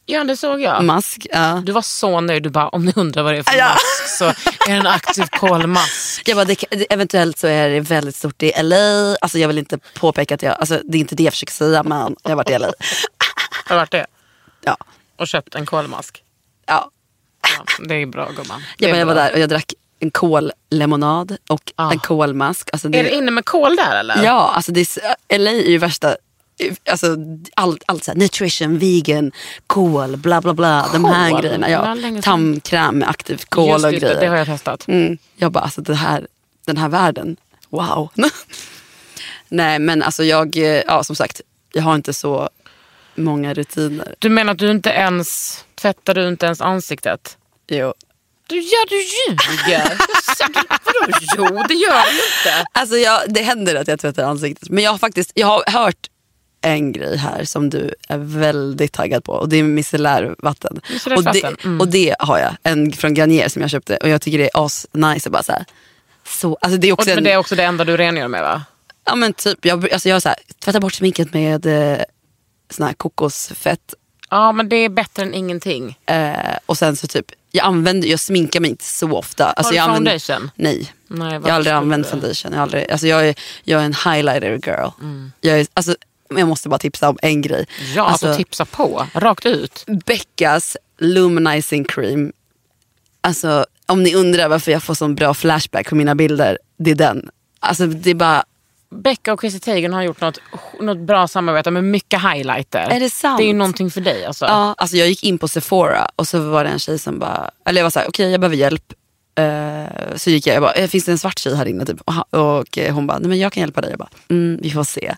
Ja, det såg jag.
mask. Ja.
Du var så nöjd. Du bara, om ni undrar vad det är för
Ja.
mask så är det en aktiv kolmask.
Jag bara, det, eventuellt så är det väldigt stort i LA. Alltså jag vill inte påpeka att jag, alltså det är inte det jag försöker säga men jag har varit i LA.
Har du varit det?
Ja.
Och köpt en kolmask.
ja.
Ja, det är bra gumman. Det
Jag, var
bra.
där och jag drack en kollemonad och
Ah.
en kolmask. Alltså det,
Är det inne med kol där eller?
Ja, alltså det är, LA är ju värsta, alltså allt, allt så här, nutrition, vegan, kol, bla bla bla. De här
Kol?
grejerna. Ja. Tandkräm med aktivt kol
Just
och
det,
grejer.
det har jag testat.
Mm. Jag bara, alltså det här, den här världen, wow. [laughs] Nej men alltså jag, eh, ja som sagt, jag har inte så många rutiner.
Du menar att du inte ens tvättar du inte ens ansiktet?
Jo.
Du, ja, du ljuger. [laughs] Vadå jo, det gör du inte.
Alltså jag, det händer att jag tvättar ansiktet. Men jag har faktiskt jag har hört en grej här som du är väldigt taggad på och det är micellärvatten. Och, det,
mm.
och det har jag, en från Garnier som jag köpte och jag tycker det är as nice. Bara så här, så, alltså det är
Och,
också
men
en,
det är också det enda du rengör med va?
ja, men typ, jag, alltså jag så här, tvättar bort sminket med eh, sån här kokosfett
Ja, men det är bättre än ingenting.
eh, och sen så typ, jag använder, jag sminkar mig inte så ofta. Alltså
du
jag använder-
foundation?
Nej.
Nej,
jag har aldrig använt foundation. Jag, har aldrig, alltså jag, är, jag är en highlighter girl. Jag, är, alltså, men jag måste bara tipsa om en grej.
Ja, alltså, tipsa på. Rakt ut.
Beckas Luminizing Cream. Alltså om ni undrar varför jag får sån bra flashback på mina bilder. Det är den. Alltså det är bara,
Becka och Chrissy Teigen har gjort något, något bra samarbete med mycket highlighter.
Är det sant?
Det är ju någonting för dig alltså.
ja, alltså jag gick in på Sephora och så var det en tjej som bara, eller jag var såhär, okej jag behöver hjälp. Eh, så gick jag, jag bara, "Eh, finns det en svart tjej här inne? Typ. Och, och eh, hon bara, nej men jag kan hjälpa dig. Jag bara, mm, vi får se.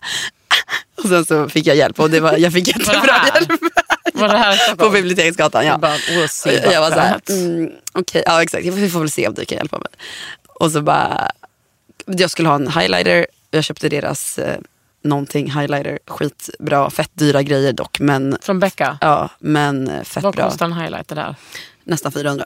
Och sen så fick jag hjälp och det var, jag fick [laughs] jättebra hjälp.
Var det här
På? Biblioteksgatan, ja.
Bara,
jag var såhär, mm, okej, ja exakt, vi får väl se om du kan hjälpa mig. Och så bara, jag skulle ha en highlighter, jag köpte deras eh, någonting highlighter, skitbra, fett dyra grejer dock, men
Från Becka?
Ja, men eh, fett
Vad
bra.
kostar en highlighter där?
Nästan 400.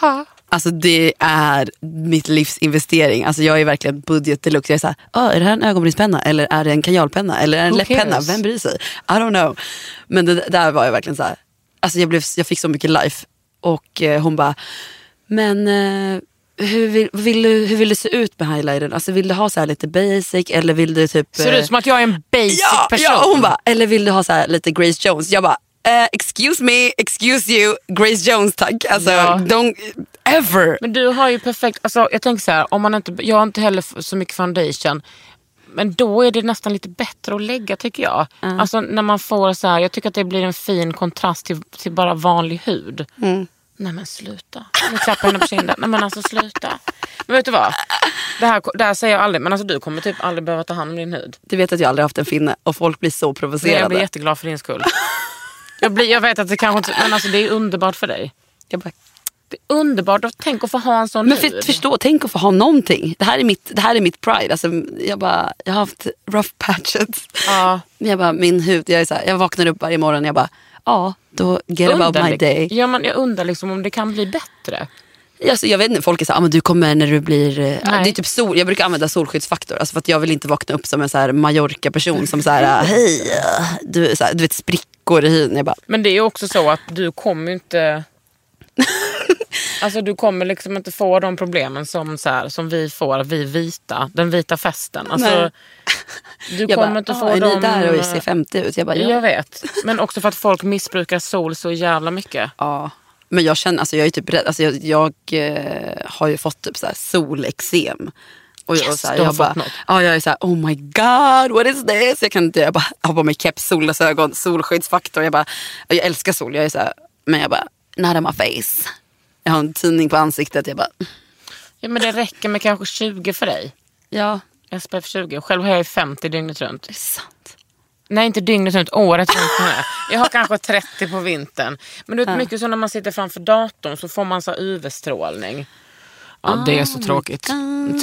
Ha.
Alltså det är mitt livs investering. Alltså jag är verkligen budget deluxe. Jag är såhär, ah, är det här en ögonbrynspenna eller är det en kajalpenna eller är det en
Who
läpppenna? Vem bryr sig? I don't know. Men det där var jag verkligen så här. Alltså jag, blev, jag fick så mycket life. Och eh, hon bara, men eh, hur, vill, vill du, hur vill det se ut med highlightern? Alltså vill du ha så här lite basic eller vill du typ...
Ser
eh,
ut som att jag är en basic
ja,
person.
Ja, hon bara, eller vill du ha så här lite Grace Jones? Jag bara, eh, excuse me, excuse you, Grace Jones tack. Alltså,
Ja.
don't ever.
Men du har ju perfekt, alltså, jag tänker så här, om man inte, jag har inte heller så mycket foundation. Men då är det nästan lite bättre att lägga tycker jag. Alltså när man får så här, jag tycker att det blir en fin kontrast till, till bara vanlig hud.
Mm.
Nej men sluta. Nu klappar henne på kinden. Nej men alltså sluta. Men vet du vad? Det här, det här säger jag aldrig, men alltså du kommer typ aldrig behöva ta hand om din hud.
Du vet att jag aldrig haft en finne och folk blir så
Så jag
provocerade.
blir jätteglad för din skull. Jag, blir, jag vet att det kanske inte, men alltså det är underbart för dig.
Jag bara,
Det är underbart att tänka att få ha en sån
men för, förstå, tänk att få ha någonting. Det här är mitt, det här är mitt pride. Alltså, jag, bara, jag har haft rough [laughs] patches.
Ja.
Men jag bara, min hud, jag, är så här, jag vaknar upp varje morgon och jag bara, ja, då get about
Undrar
my
li-
day.
Ja, men jag undrar liksom om det kan bli bättre.
Alltså, jag vet inte, folk är såhär, ah, men du kommer när du blir... eh,
Nej.
Det är typ sol, jag brukar använda solskyddsfaktor. Alltså för att jag vill inte vakna upp som en så här Mallorca-person som såhär, hej, eh, du, så här, du vet sprickor i hyn. Jag bara,
Men det är också så att du kommer inte... [laughs] Alltså du kommer liksom inte få de problemen som, så här, som vi får, vi vita, den vita festen. Alltså,
Nej.
du
jag
kommer
bara
inte
"Ah,
få
är
dem...
ni där och ser 50 ut? Jag bara, ja.
Jag vet. Men också för att folk missbrukar sol så jävla mycket.
ja. Men jag känner, alltså jag är typ rädd, alltså jag, jag eh, har ju fått typ så här solexem. Och jag,
Yes,
och så här, jag
fått
bara,
något.
ja, jag är såhär, oh my god, what is this? Jag kan inte, jag bara har på mig keps, solglasögon, solskyddsfaktor. Jag, bara, jag älskar sol, jag är såhär, men jag bara, not on my face. Jag har en tidning på ansiktet, jag bara,
Ja, men det räcker med kanske 20 för dig.
ja,
SPF 20. Själv har jag ju 50 dygnet runt.
det är sant.
Nej, inte dygnet runt, året runt. jag. [laughs] Jag har kanske 30 på vintern. Men du vet, mycket så när man sitter framför datorn så får man så UV-strålning. Ja, det är så tråkigt.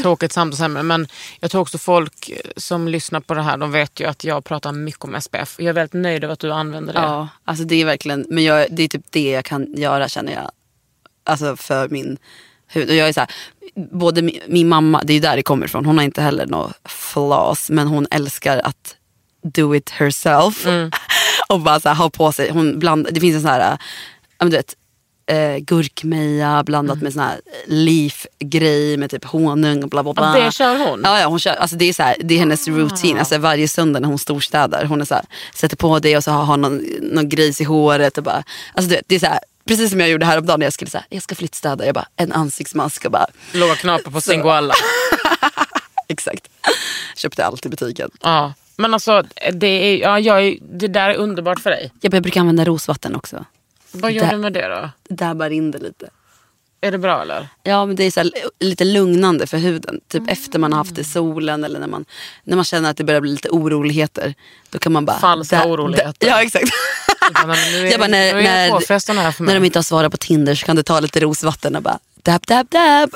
Tråkigt samtalsämne. Men jag tror också folk som lyssnar på det här, de vet ju att jag pratar mycket om SPF. Jag är väldigt nöjd över att du använder det.
Ja, alltså det är verkligen, men jag, det är typ det jag kan göra känner jag. Alltså för min hud. Och jag är så här, både min, min mamma, det är ju där det kommer ifrån, hon har inte heller några flaws men hon älskar att do it herself. [laughs] och bara så här, ha på sig, hon bland, det finns en sån här, men du vet, eh, gurkmeja blandat med sån här leaf-grej med typ honung och bla bla bla.
Ja, det kör hon?
Ja, ja hon kör, alltså det, är så här, det är hennes rutin. Alltså varje söndag när hon storstädar. Hon är så här, sätter på det och så har hon någon, någon grejs i håret. Och bara, alltså du vet, det är så här, precis som jag gjorde häromdagen när jag skulle säga jag ska flyttstäda. Jag bara, en ansiktsmask och bara,
Låga knapar på Singoalla. [laughs]
exakt. Köpte allt i butiken.
Ja. Men alltså, det, är, ja, jag är, det där är underbart för dig.
Jag brukar använda rosvatten också.
Vad gör
Där-
du med det då?
Det dabbar in det lite.
Är det bra eller?
Ja men det är så här, lite lugnande för huden. Typ efter man har haft det i solen eller när man, när man känner att det börjar bli lite oroligheter. Då kan man bara...
Falska oroligheter.
Ja exakt. [laughs]
Du bara, "Nej, men nu är,
Jag bara, när,
nu är
när,
påfrestande här för
när
mig.
de inte har svarat på Tinder så kan du ta lite rosvatten och bara dab dab dab.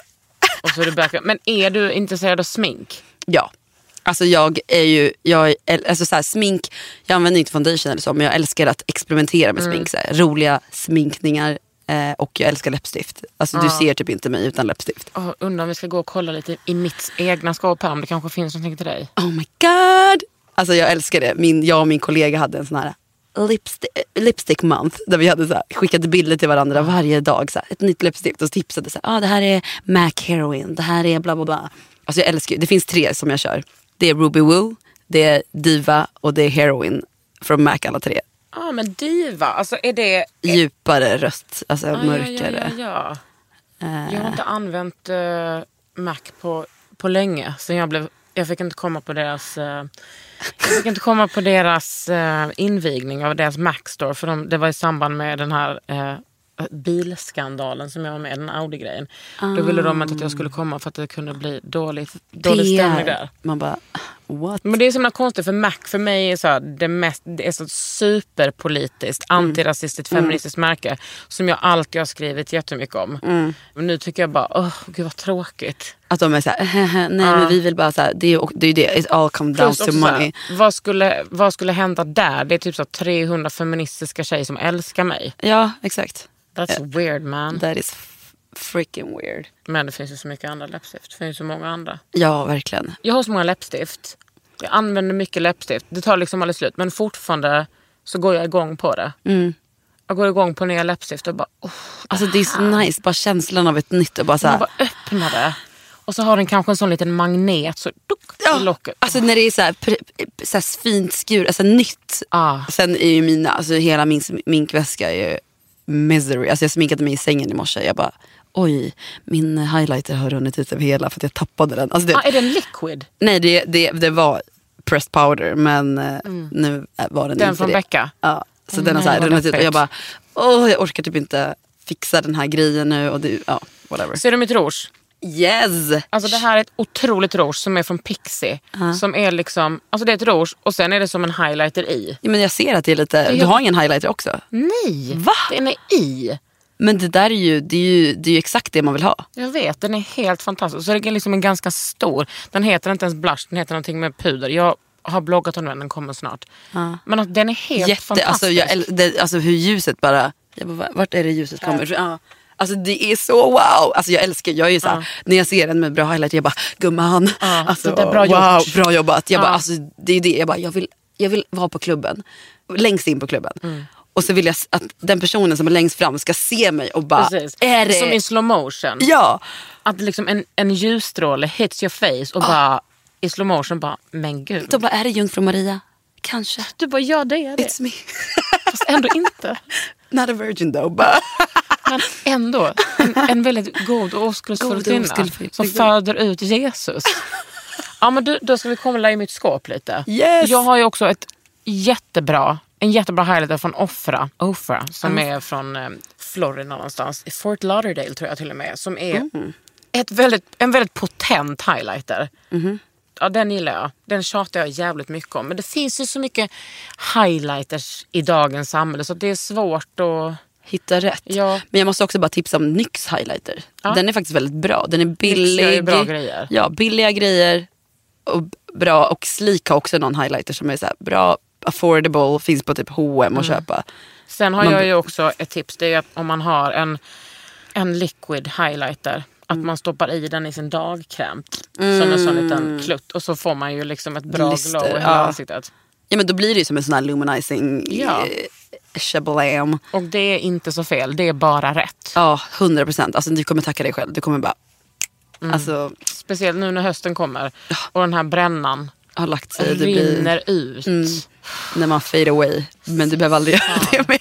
Och så är back- men är du intresserad av smink?
Ja. Alltså jag är ju, jag är, alltså så här, smink, jag använder inte foundation eller så men jag älskar att experimentera med smink. Så här, roliga sminkningar eh, och jag älskar läppstift. Alltså du ser typ inte mig utan läppstift.
Oh, undrar om vi ska gå och kolla lite i mitt egna skåp här om det kanske finns någonting till dig.
Oh my god! Alltså jag älskar det. Min, jag och min kollega hade en sån här lipstick, lipstick month. Där vi hade så här, skickade bilder till varandra varje dag. Så här, ett nytt läppstift och tipsade. Så här, ah, det här är MAC Heroin, det här är bla bla bla. Alltså jag älskar Det finns tre som jag kör. Det är Ruby Woo, det är Diva och det är Heroin. Från MAC alla tre.
Ja ah, men diva, alltså är det...
Djupare röst, alltså
Ah,
mörkare.
Ja, ja, ja, ja. Jag har inte använt eh, Mac på, på länge. Sen jag, blev, jag fick inte komma på deras... Eh, jag fick inte komma på deras eh, invigning av deras Mac store. För de, det var i samband med den här eh, bilskandalen som jag var med i, den Audi-grejen. Då ville de inte att jag skulle komma för att det kunde bli dåligt, dålig stämning där.
Man bara, what?
Men det är så himla konstigt för Mac för mig är så här, det, mest, det är så superpolitiskt,
Mm.
antirasistiskt, feministiskt märke som jag alltid har skrivit jättemycket om.
Mm.
Men nu tycker jag bara, åh gud vad tråkigt.
Att de är såhär, nej men vi vill bara såhär, det är det, är det, it all come down to
här,
money.
vad, skulle, vad skulle hända där? Det är typ så här 300 feministiska tjejer som älskar mig.
Ja exakt.
That's weird man.
That is freaking weird.
Men det finns ju så mycket andra läppstift. Det finns så många andra.
Ja verkligen.
Jag har så många läppstift. Jag använder mycket läppstift. Det tar liksom aldrig slut. Men fortfarande så går jag igång på det. Jag går igång på nya läppstift och bara... Oh,
Alltså det är så nice, bara känslan av ett nytt och bara så
man
här,
bara öppnar det. Och så har den kanske en sån liten magnet så duk, i locket.
Alltså när det är så här, så här fint skur, alltså nytt.
Ah.
Sen är ju mina, alltså hela min sminkväska är ju misery. Alltså jag sminkade mig i sängen i morse. Jag bara, oj, min highlighter har runnit ut över hela för att jag tappade den. Alltså det,
ah, är den liquid?
Nej det, det, det var pressed powder men eh, nu var den,
Den
inte
från
det.
Becka?
Ja, så
Åh,
den har så här
vad
runnit ut och jag bara, åh jag orkar typ inte fixa den här grejen nu. Och det, ja, whatever.
Ser du mitt rouge?
Yes!
Alltså det här är ett otroligt rouge som är från Pixie. Som är liksom, alltså det är ett rouge och sen är det som en highlighter i.
Ja, men jag ser att det är lite, du
jag-
har ingen highlighter också.
Nej!
Va?
Den är i.
Men det där är ju, det är ju, det är ju exakt det man vill ha.
Jag vet, den är helt fantastisk. Så det är liksom en ganska stor. Den heter inte ens blush, den heter någonting med puder. Jag har bloggat om den, den kommer snart. Men att den är helt
Jätte,
fantastisk.
alltså, jag, det, alltså hur ljuset bara, jag bara, vart är det ljuset kommer? Ja. Alltså det är så wow! Alltså jag älskar, jag är ju såhär, när jag ser en med bra highlighter jag bara gumman, alltså,
det där, bra
wow,
gjort.
bra jobbat. Jag bara,
Ja.
alltså, det är det, jag bara, jag vill, jag vill vara på klubben, längst in på klubben. Och så vill jag att den personen som är längst fram ska se mig och bara,
Precis.
är det...
Som i slow motion.
Ja!
Att liksom en, en ljusstråle hits your face och bara i slow motion bara, men gud.
Då bara, är det Jungfru Maria? Kanske.
Du bara, ja det är det.
It's me.
Fast ändå inte. [laughs]
Not a virgin though. But... [laughs]
Men ändå, en, en väldigt god och oskuldsfull kvinna som föder ut Jesus. Ja, men du, då ska vi kolla i mitt skåp lite.
Yes.
Jag har ju också ett jättebra, en jättebra highlighter från Ofra, Ofra som är från eh, Florida någonstans. I Fort Lauderdale tror jag till och med. Som är
Mm.
ett väldigt, en väldigt potent highlighter. Ja, den gillar jag. Den tjatar jag jävligt mycket om. Men det finns ju så mycket highlighters i dagens samhälle så det är svårt att...
Hitta rätt.
Ja.
Men jag måste också bara tipsa om NYX highlighter. Den är faktiskt väldigt bra. Den är billig.
ju bra grejer.
Ja, billiga grejer. Och bra. Och Sleek har också någon highlighter som är så här bra, affordable, finns på typ H&M
Mm.
att köpa.
Sen har
Man-
jag ju också ett tips. Det är att om man har en, en liquid highlighter. Att
Mm.
man stoppar i den i sin dagkräm. Som en sån liten klutt. Och så får man ju liksom ett bra
Lister,
glow i hela
ja.
ansiktet.
Ja men då blir det ju som en sån här luminizing
Ja.
eh, shablam.
Och det är inte så fel. Det är bara rätt.
Ja, 100 procent. Alltså, du kommer tacka dig själv. Du kommer bara...
Mm.
Alltså,
Speciellt nu när hösten kommer. Och den här brännan
har lagt sig. Det blir
rinner ut.
när man fade away. Men du behöver aldrig göra det med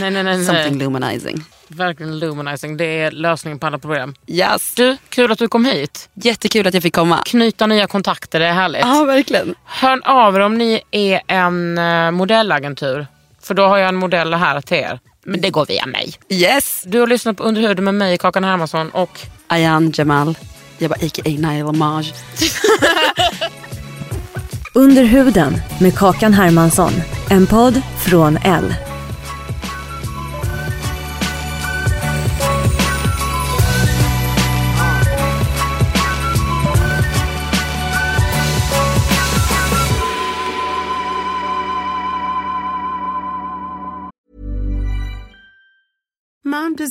Nej, nej, nej.
something luminizing.
Verkligen luminizing. Det är lösningen på alla problem.
Yes.
Du, kul att du kom hit.
Jättekul att jag fick komma.
Knyta nya kontakter, det är härligt.
Ja, verkligen.
Hör av er om ni är en eh, modellagentur. För då har jag en modell här till er. Men det går via mig.
Yes.
Du har lyssnat på Under huden med mig, Kakan Hermansson. Och
Ayan Jamal. Jag bara a.k.a. Naila Maj. [laughs]
Under huden med Kakan Hermansson. En podd från L.